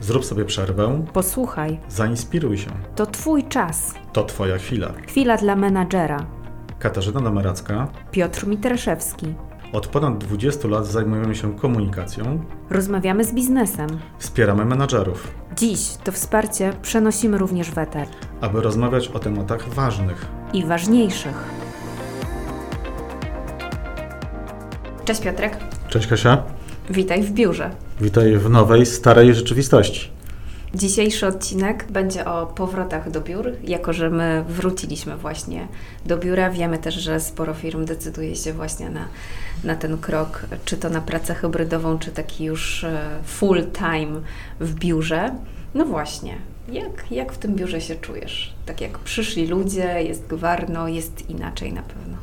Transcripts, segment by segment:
Zrób sobie przerwę, Posłuchaj, zainspiruj się. to Twój czas. To Twoja chwila. Chwila dla menadżera. Katarzyna Nameracka. Piotr Mitraszewski. Od ponad 20 lat zajmujemy się komunikacją, Rozmawiamy z biznesem. wspieramy menadżerów, Dziś to wsparcie przenosimy również w eter. aby rozmawiać o tematach ważnych. I ważniejszych. Cześć Piotrek, Cześć Kasia, witaj w biurze. witaj w nowej, starej rzeczywistości. Dzisiejszy odcinek będzie o powrotach do biur. Jako, że my wróciliśmy właśnie do biura, wiemy też, że sporo firm decyduje się właśnie na, na ten krok, czy to na pracę hybrydową, czy taki już e, full time w biurze. No właśnie, jak, jak w tym biurze się czujesz? Tak jak przyszli ludzie, jest gwarno, jest inaczej na pewno.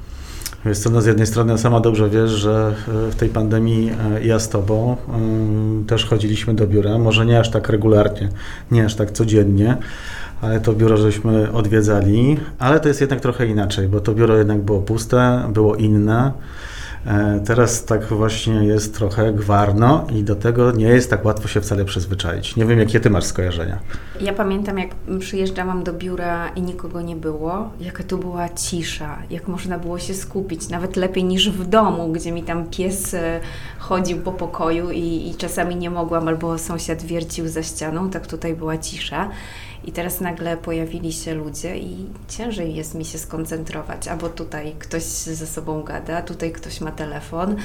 Wiesz co, no z jednej strony sama dobrze wiesz, że e, w tej pandemii e, ja z Tobą ym, też chodziliśmy do biura, może nie aż tak regularnie, nie aż tak codziennie, ale to biuro żeśmy odwiedzali, ale to jest jednak trochę inaczej, bo to biuro jednak było puste, było inne. E, Teraz tak właśnie jest trochę gwarno i do tego nie jest tak łatwo się wcale przyzwyczaić. Nie wiem, jakie Ty masz skojarzenia. Ja pamiętam, jak przyjeżdżałam do biura i nikogo nie było, jaka tu była cisza, jak można było się skupić, nawet lepiej niż w domu, gdzie mi tam pies e, chodził po pokoju i, i czasami nie mogłam, albo sąsiad wiercił za ścianą, tak tutaj była cisza. I teraz nagle pojawili się ludzie i ciężej jest mi się skoncentrować, albo tutaj ktoś ze sobą gada, tutaj ktoś ma telefon,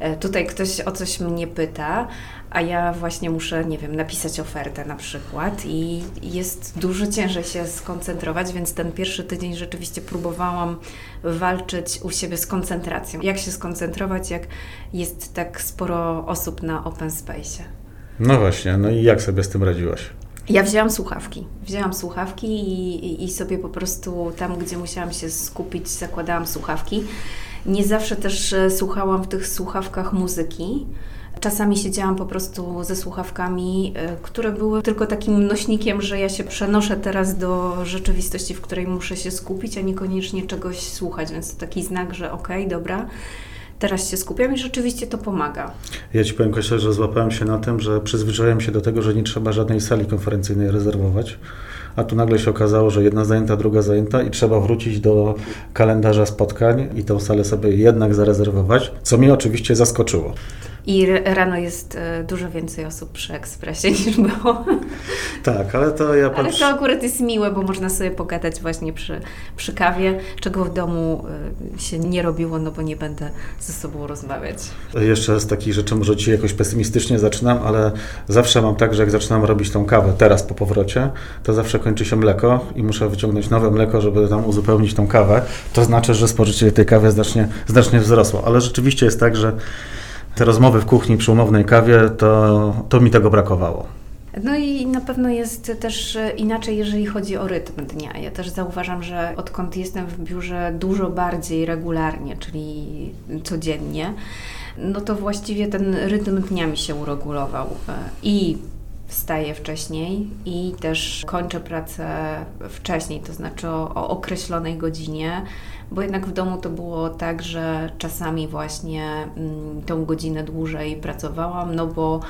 e, tutaj ktoś o coś mnie pyta, a ja właśnie muszę, nie wiem, napisać ofertę na przykład i jest dużo ciężej się skoncentrować, więc ten pierwszy tydzień rzeczywiście próbowałam walczyć u siebie z koncentracją. Jak się skoncentrować, jak jest tak sporo osób na open space? No właśnie, no i jak sobie z tym radziłaś? Ja wzięłam słuchawki. Wzięłam słuchawki i, i, sobie po prostu tam, gdzie musiałam się skupić, zakładałam słuchawki. Nie zawsze też e, słuchałam w tych słuchawkach muzyki. Czasami siedziałam po prostu ze słuchawkami, e, które były tylko takim nośnikiem, że ja się przenoszę teraz do rzeczywistości, w której muszę się skupić, a niekoniecznie czegoś słuchać, więc to taki znak, że okej, dobra, teraz się skupiam i rzeczywiście to pomaga. Ja Ci powiem, Kasia, że złapałem się na tym, że przyzwyczaiłem się do tego, że nie trzeba żadnej sali konferencyjnej rezerwować, a tu nagle się okazało, że jedna zajęta, druga zajęta i trzeba wrócić do kalendarza spotkań i tą salę sobie jednak zarezerwować, co mnie oczywiście zaskoczyło. I rano jest e, dużo więcej osób przy ekspresie niż było. Tak, ale to ja Ale patrzę... to akurat jest miłe, bo można sobie pogadać właśnie przy, przy kawie, czego w domu y, się nie robiło, no bo nie będę ze sobą rozmawiać. Jeszcze z takich rzeczy może Ci jakoś pesymistycznie zaczynam, ale zawsze mam tak, że jak zaczynam robić tą kawę teraz po powrocie, to zawsze kończy się mleko i muszę wyciągnąć nowe mleko, żeby tam uzupełnić tą kawę. To znaczy, że spożycie tej kawy znacznie, znacznie wzrosło. Ale rzeczywiście jest tak, że te rozmowy w kuchni przy umownej kawie, to, to mi tego brakowało. No i na pewno jest też inaczej, jeżeli chodzi o rytm dnia. Ja też zauważam, że odkąd jestem w biurze dużo bardziej regularnie, czyli codziennie, no to właściwie ten rytm dnia mi się uregulował. I wstaję wcześniej i też kończę pracę wcześniej, to znaczy o, o określonej godzinie, bo jednak w domu to było tak, że czasami właśnie mm, tą godzinę dłużej pracowałam, no bo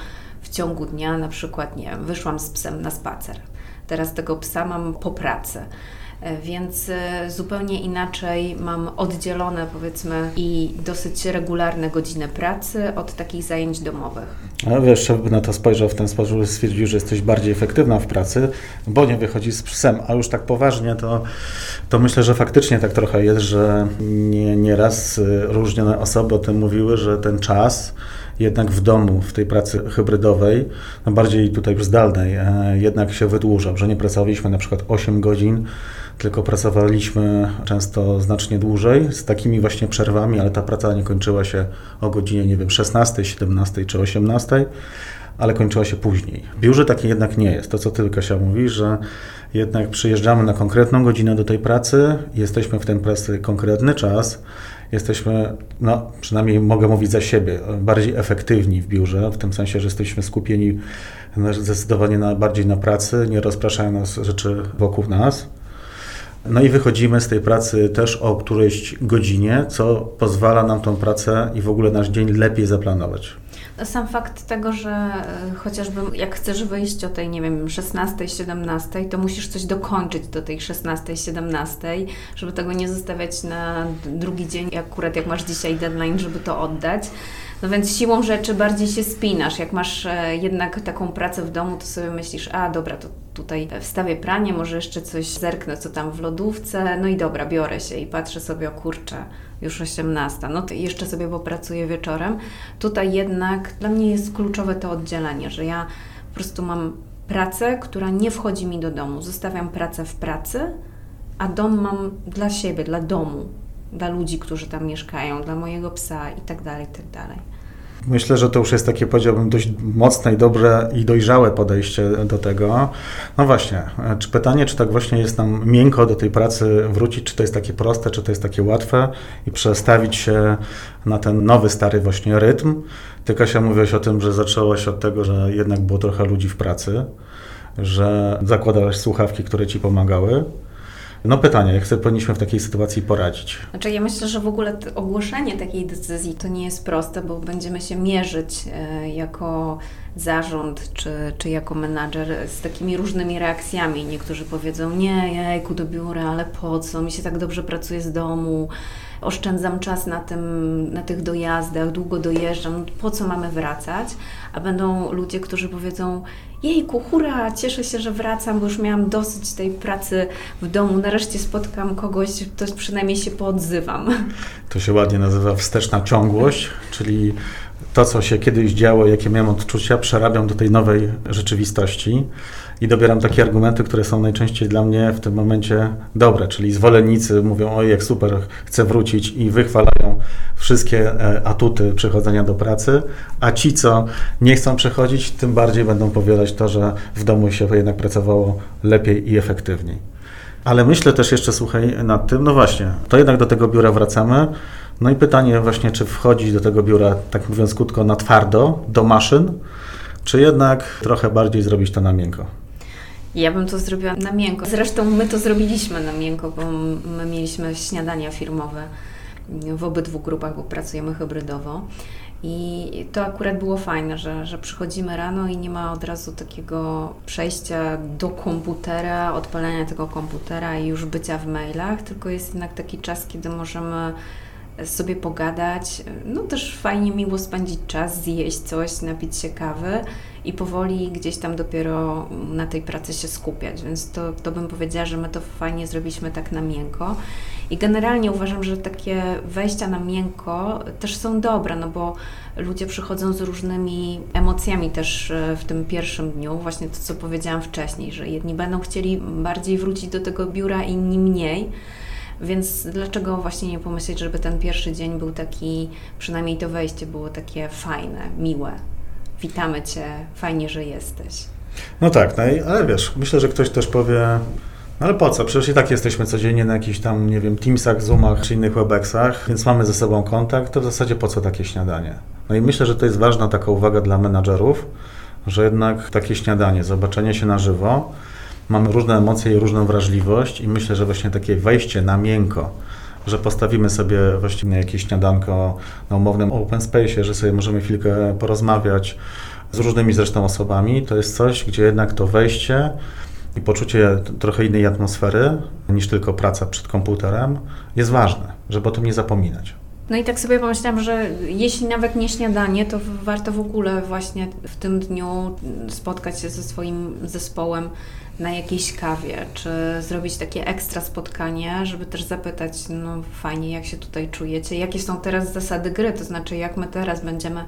w ciągu dnia na przykład, nie wyszłam z psem na spacer. Teraz tego psa mam po pracy. E, Więc e, zupełnie inaczej mam oddzielone, powiedzmy, i dosyć regularne godziny pracy od takich zajęć domowych. A wiesz, żeby na to spojrzał w ten sposób, stwierdził, że jesteś bardziej efektywna w pracy, bo nie wychodzi z psem. A już tak poważnie, to, to myślę, że faktycznie tak trochę jest, że nie, nieraz y, różne osoby o tym mówiły, że ten czas jednak w domu, w tej pracy hybrydowej, no bardziej tutaj zdalnej, e, jednak się wydłużał, że nie pracowaliśmy na przykład 8 godzin, tylko pracowaliśmy często znacznie dłużej, z takimi właśnie przerwami, ale ta praca nie kończyła się o godzinie, nie wiem, 16, 17 czy 18, ale kończyła się później. W biurze takie jednak nie jest. To, co ty, Kasia, mówi, że jednak przyjeżdżamy na konkretną godzinę do tej pracy, jesteśmy w tej pracy konkretny czas, jesteśmy, no przynajmniej mogę mówić za siebie, bardziej efektywni w biurze, w tym sensie, że jesteśmy skupieni zdecydowanie na, bardziej na pracy, nie rozpraszają nas rzeczy wokół nas. No i wychodzimy z tej pracy też o którejś godzinie, co pozwala nam tą pracę i w ogóle nasz dzień lepiej zaplanować. Sam fakt tego, że e, chociażby jak chcesz wyjść o tej, nie wiem, 16, 17, to musisz coś dokończyć do tej 16, 17, żeby tego nie zostawiać na drugi dzień, akurat jak masz dzisiaj deadline, żeby to oddać. No więc siłą rzeczy bardziej się spinasz. Jak masz e, jednak taką pracę w domu, to sobie myślisz, a dobra, to tutaj wstawię pranie, może jeszcze coś zerknę, co tam w lodówce, no i dobra, biorę się i patrzę sobie, o kurczę, już 18, no to jeszcze sobie popracuję wieczorem. Tutaj jednak dla mnie jest kluczowe to oddzielenie, że ja po prostu mam pracę, która nie wchodzi mi do domu. Zostawiam pracę w pracy, a dom mam dla siebie, dla domu dla ludzi, którzy tam mieszkają, dla mojego psa i tak dalej, i tak. Myślę, że to już jest takie, powiedziałbym, dość mocne i dobre i dojrzałe podejście do tego. No właśnie, czy pytanie, czy tak właśnie jest nam miękko do tej pracy wrócić, czy to jest takie proste, czy to jest takie łatwe i przestawić się na ten nowy, stary właśnie rytm. Ty, Kasia, mówiłaś o tym, że zaczęłaś od tego, że jednak było trochę ludzi w pracy, że zakładałaś słuchawki, które ci pomagały. No pytanie, jak sobie powinniśmy w takiej sytuacji poradzić? Znaczy ja myślę, że w ogóle ogłoszenie takiej decyzji to nie jest proste, bo będziemy się mierzyć e, jako zarząd czy, czy jako menadżer z takimi różnymi reakcjami. Niektórzy powiedzą, nie, jejku do biura, ale po co, mi się tak dobrze pracuje z domu, oszczędzam czas na, tym, na tych dojazdach, długo dojeżdżam, po co mamy wracać? A będą ludzie, którzy powiedzą, jejku, hura, cieszę się, że wracam, bo już miałam dosyć tej pracy w domu, nareszcie spotkam kogoś, to przynajmniej się poodzywam. To się ładnie nazywa wsteczna ciągłość, czyli to, co się kiedyś działo, jakie miałem odczucia, przerabiam do tej nowej rzeczywistości i dobieram takie argumenty, które są najczęściej dla mnie w tym momencie dobre, czyli zwolennicy mówią, oj jak super, chcę wrócić i wychwalają wszystkie e, atuty przychodzenia do pracy, a ci, co nie chcą przechodzić, tym bardziej będą powielać to, że w domu się jednak pracowało lepiej i efektywniej. Ale myślę też jeszcze, słuchaj, nad tym, no właśnie, to jednak do tego biura wracamy. No i pytanie właśnie, czy wchodzić do tego biura, tak mówiąc krótko, na twardo, do maszyn, czy jednak trochę bardziej zrobić to na miękko? Ja bym to zrobiła na miękko. Zresztą my to zrobiliśmy na miękko, bo my mieliśmy śniadania firmowe w obydwu grupach, bo pracujemy hybrydowo. I to akurat było fajne, że, że przychodzimy rano i nie ma od razu takiego przejścia do komputera, odpalenia tego komputera i już bycia w mailach, tylko jest jednak taki czas, kiedy możemy sobie pogadać. No też fajnie, miło spędzić czas, zjeść coś, napić się kawy i powoli gdzieś tam dopiero na tej pracy się skupiać. Więc to, to bym powiedziała, że my to fajnie zrobiliśmy tak na miękko. I generalnie uważam, że takie wejścia na miękko też są dobre, no bo ludzie przychodzą z różnymi emocjami też e, w tym pierwszym dniu. Właśnie to, co powiedziałam wcześniej, że jedni będą chcieli bardziej wrócić do tego biura, inni mniej. Więc dlaczego właśnie nie pomyśleć, żeby ten pierwszy dzień był taki, przynajmniej to wejście było takie fajne, miłe. Witamy Cię, fajnie, że jesteś. No tak, no i, ale wiesz, myślę, że ktoś też powie, no ale po co? Przecież i tak jesteśmy codziennie na jakichś tam, nie wiem, Teamsach, Zoomach czy innych Webexach, więc mamy ze sobą kontakt, to w zasadzie po co takie śniadanie? No i myślę, że to jest ważna taka uwaga dla menadżerów, że jednak takie śniadanie, zobaczenie się na żywo, mamy różne emocje i różną wrażliwość i myślę, że właśnie takie wejście na miękko, że postawimy sobie właściwie jakieś śniadanko na umownym open space, że sobie możemy chwilkę porozmawiać z różnymi zresztą osobami, to jest coś, gdzie jednak to wejście i poczucie trochę innej atmosfery niż tylko praca przed komputerem jest ważne, żeby o tym nie zapominać. No i tak sobie pomyślałam, że jeśli nawet nie śniadanie, to warto w ogóle właśnie w tym dniu spotkać się ze swoim zespołem na jakiejś kawie, czy zrobić takie ekstra spotkanie, żeby też zapytać, no fajnie, jak się tutaj czujecie, jakie są teraz zasady gry, to znaczy jak my teraz będziemy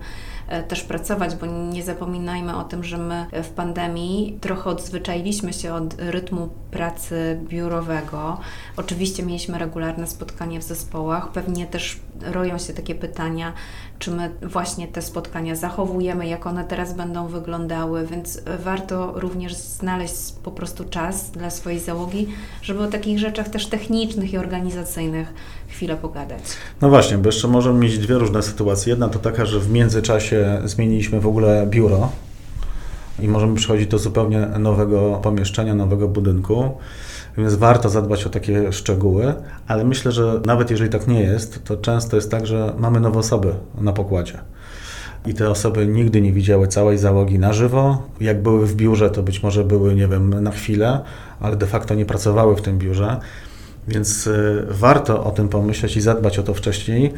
też pracować, bo nie zapominajmy o tym, że my w pandemii trochę odzwyczailiśmy się od rytmu pracy biurowego. Oczywiście mieliśmy regularne spotkania w zespołach, pewnie też roją się takie pytania, czy my właśnie te spotkania zachowujemy, jak one teraz będą wyglądały, więc warto również znaleźć po prostu czas dla swojej załogi, żeby o takich rzeczach też technicznych i organizacyjnych chwilę pogadać. No właśnie, bo jeszcze możemy mieć dwie różne sytuacje. Jedna to taka, że w międzyczasie zmieniliśmy w ogóle biuro i możemy przychodzić do zupełnie nowego pomieszczenia, nowego budynku. Więc warto zadbać o takie szczegóły, ale myślę, że nawet jeżeli tak nie jest, to często jest tak, że mamy nowe osoby na pokładzie. i te osoby nigdy nie widziały całej załogi na żywo. Jak były w biurze, to być może były, nie wiem, na chwilę, ale de facto nie pracowały w tym biurze. Więc y, warto o tym pomyśleć i zadbać o to wcześniej,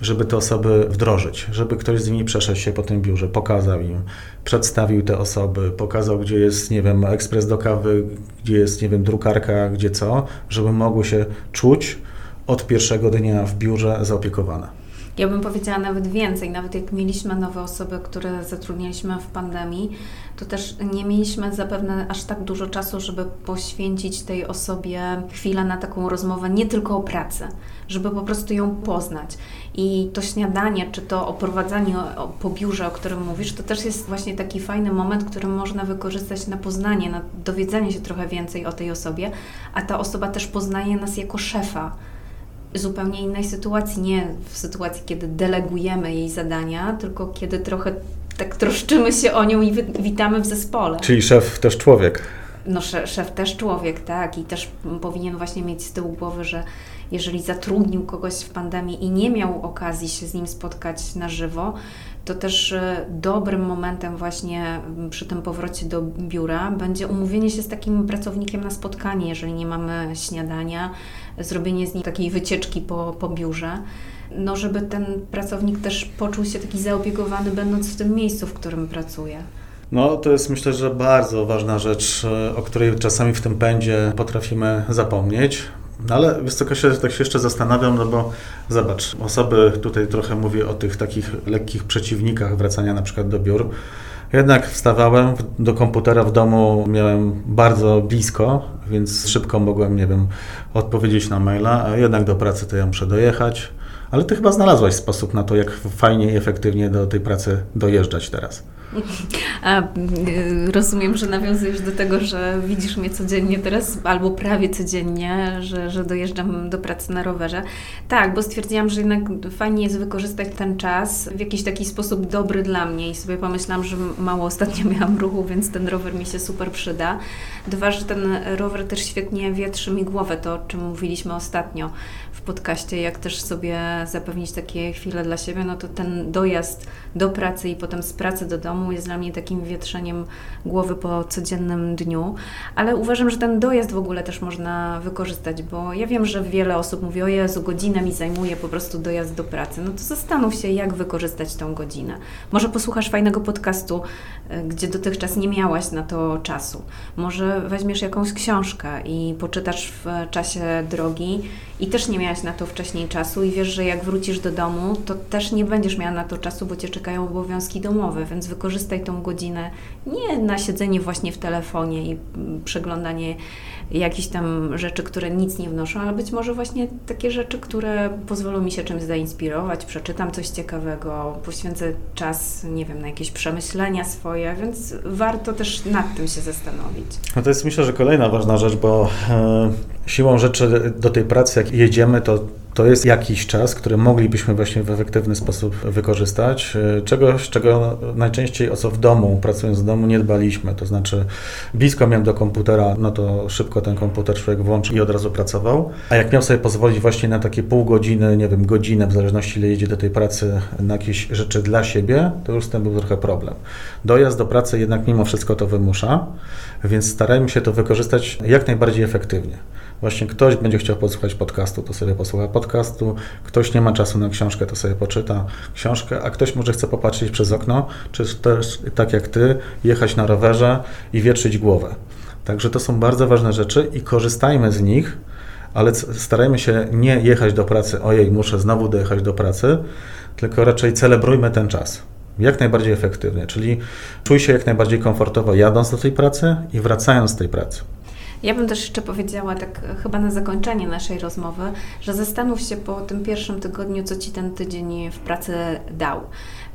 żeby te osoby wdrożyć, żeby ktoś z nimi przeszedł się po tym biurze, pokazał im, przedstawił te osoby, pokazał, gdzie jest, nie wiem, ekspres do kawy, gdzie jest, nie wiem, drukarka, gdzie co, żeby mogły się czuć od pierwszego dnia w biurze zaopiekowane. Ja bym powiedziała nawet więcej, nawet jak mieliśmy nowe osoby, które zatrudnialiśmy w pandemii, to też nie mieliśmy zapewne aż tak dużo czasu, żeby poświęcić tej osobie chwilę na taką rozmowę nie tylko o pracy, żeby po prostu ją poznać. I to śniadanie, czy to oprowadzanie po biurze, o którym mówisz, to też jest właśnie taki fajny moment, który można wykorzystać na poznanie, na dowiedzenie się trochę więcej o tej osobie, a ta osoba też poznaje nas jako szefa zupełnie innej sytuacji, nie w sytuacji, kiedy delegujemy jej zadania, tylko kiedy trochę tak troszczymy się o nią i witamy w zespole. Czyli szef też człowiek. No, szef, szef też człowiek, tak, i też powinien właśnie mieć z tyłu głowy, że jeżeli zatrudnił kogoś w pandemii i nie miał okazji się z nim spotkać na żywo, to też e, dobrym momentem właśnie przy tym powrocie do biura będzie umówienie się z takim pracownikiem na spotkanie, jeżeli nie mamy śniadania, zrobienie z nim takiej wycieczki po, po biurze. No, żeby ten pracownik też poczuł się taki zaopiekowany, będąc w tym miejscu, w którym pracuje. No, to jest myślę, że bardzo ważna rzecz, e, o której czasami w tym pędzie potrafimy zapomnieć. No ale wiesz co, tak się jeszcze zastanawiam, no bo zobacz, osoby, tutaj trochę mówię o tych takich lekkich przeciwnikach wracania na przykład do biur. Jednak wstawałem do komputera w domu, miałem bardzo blisko, więc szybko mogłem, nie wiem, odpowiedzieć na maila, a jednak do pracy to ja muszę dojechać. Ale ty chyba znalazłaś sposób na to, jak fajnie i efektywnie do tej pracy dojeżdżać teraz. A, y, rozumiem, że nawiązujesz do tego, że widzisz mnie codziennie teraz, albo prawie codziennie, że, że dojeżdżam do pracy na rowerze. Tak, bo stwierdziłam, że jednak fajnie jest wykorzystać ten czas w jakiś taki sposób dobry dla mnie i sobie pomyślałam, że mało ostatnio miałam ruchu, więc ten rower mi się super przyda. Dwa, że ten rower też świetnie wietrzy mi głowę, to o czym mówiliśmy ostatnio w podcaście, jak też sobie zapewnić takie chwile dla siebie, no to ten dojazd do pracy i potem z pracy do domu jest dla mnie takim wietrzeniem głowy po codziennym dniu, ale uważam, że ten dojazd w ogóle też można wykorzystać, bo ja wiem, że wiele osób mówi, o Jezu, godzinę mi zajmuje po prostu dojazd do pracy. No to zastanów się, jak wykorzystać tą godzinę. Może posłuchasz fajnego podcastu, e, gdzie dotychczas nie miałaś na to czasu. Może weźmiesz jakąś książkę i poczytasz w czasie drogi i też nie miałaś na to wcześniej czasu i wiesz, że jak wrócisz do domu, to też nie będziesz miała na to czasu, bo Cię czekają obowiązki domowe, więc wykorzystaj tą godzinę nie na siedzenie właśnie w telefonie i przeglądanie jakichś tam rzeczy, które nic nie wnoszą, ale być może właśnie takie rzeczy, które pozwolą mi się czymś zainspirować, przeczytam coś ciekawego, poświęcę czas, nie wiem, na jakieś przemyślenia swoje, więc warto też nad tym się zastanowić. No to jest myślę, że kolejna ważna rzecz, bo e, siłą rzeczy do tej pracy, jak jedziemy, to to jest jakiś czas, który moglibyśmy właśnie w efektywny sposób wykorzystać. E, czegoś, czego najczęściej, o co w domu, pracując w domu, nie dbaliśmy. To znaczy, blisko miałem do komputera, no to szybko ten komputer człowiek włączył i od razu pracował. A jak miał sobie pozwolić właśnie na takie pół godziny, nie wiem, godzinę, w zależności ile jedzie do tej pracy, na jakieś rzeczy dla siebie, to już z tym był trochę problem. Dojazd do pracy jednak mimo wszystko to wymusza, więc starajmy się to wykorzystać jak najbardziej efektywnie. Właśnie ktoś będzie chciał posłuchać podcastu, to sobie posłucha podcastu, ktoś nie ma czasu na książkę, to sobie poczyta książkę, a ktoś może chce popatrzeć przez okno, czy też tak jak ty, jechać na rowerze i wietrzyć głowę. Także to są bardzo ważne rzeczy i korzystajmy z nich, ale starajmy się nie jechać do pracy, ojej, muszę znowu dojechać do pracy, tylko raczej celebrujmy ten czas jak najbardziej efektywnie, czyli czuj się jak najbardziej komfortowo jadąc do tej pracy i wracając z tej pracy. Ja bym też jeszcze powiedziała, tak chyba na zakończenie naszej rozmowy, że zastanów się po tym pierwszym tygodniu, co ci ten tydzień w pracy dał.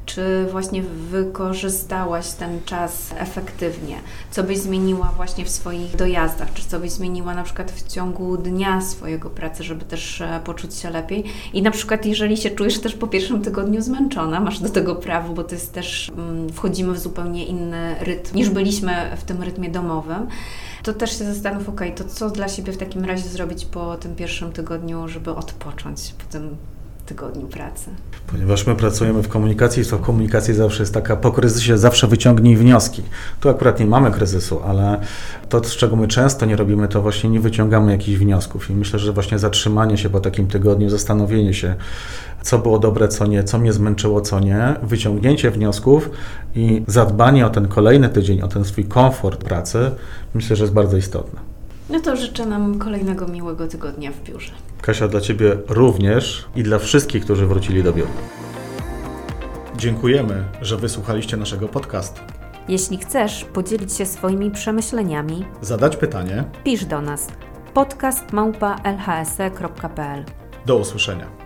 Czy właśnie wykorzystałaś ten czas efektywnie? Co byś zmieniła właśnie w swoich dojazdach? Czy co byś zmieniła na przykład w ciągu dnia swojego pracy, żeby też e, poczuć się lepiej? I na przykład, jeżeli się czujesz też po pierwszym tygodniu zmęczona, masz do tego prawo, bo to jest też, mm, wchodzimy w zupełnie inny rytm niż byliśmy w tym rytmie domowym to też się zastanów, ok, to co dla siebie w takim razie zrobić po tym pierwszym tygodniu, żeby odpocząć po tym tygodniu pracy. Ponieważ my pracujemy w komunikacji, to w komunikacji zawsze jest taka po kryzysie, zawsze wyciągnij wnioski. Tu akurat nie mamy kryzysu, ale to, z czego my często nie robimy, to właśnie nie wyciągamy jakichś wniosków. I myślę, że właśnie zatrzymanie się po takim tygodniu, zastanowienie się, co było dobre, co nie, co mnie zmęczyło, co nie, wyciągnięcie wniosków i zadbanie o ten kolejny tydzień, o ten swój komfort pracy, myślę, że jest bardzo istotne. No to życzę nam kolejnego miłego tygodnia w biurze. Kasia, dla Ciebie również i dla wszystkich, którzy wrócili do biura. Dziękujemy, że wysłuchaliście naszego podcastu. Jeśli chcesz podzielić się swoimi przemyśleniami, zadać pytanie, pisz do nas podcast małpa lhse.pl. Do usłyszenia.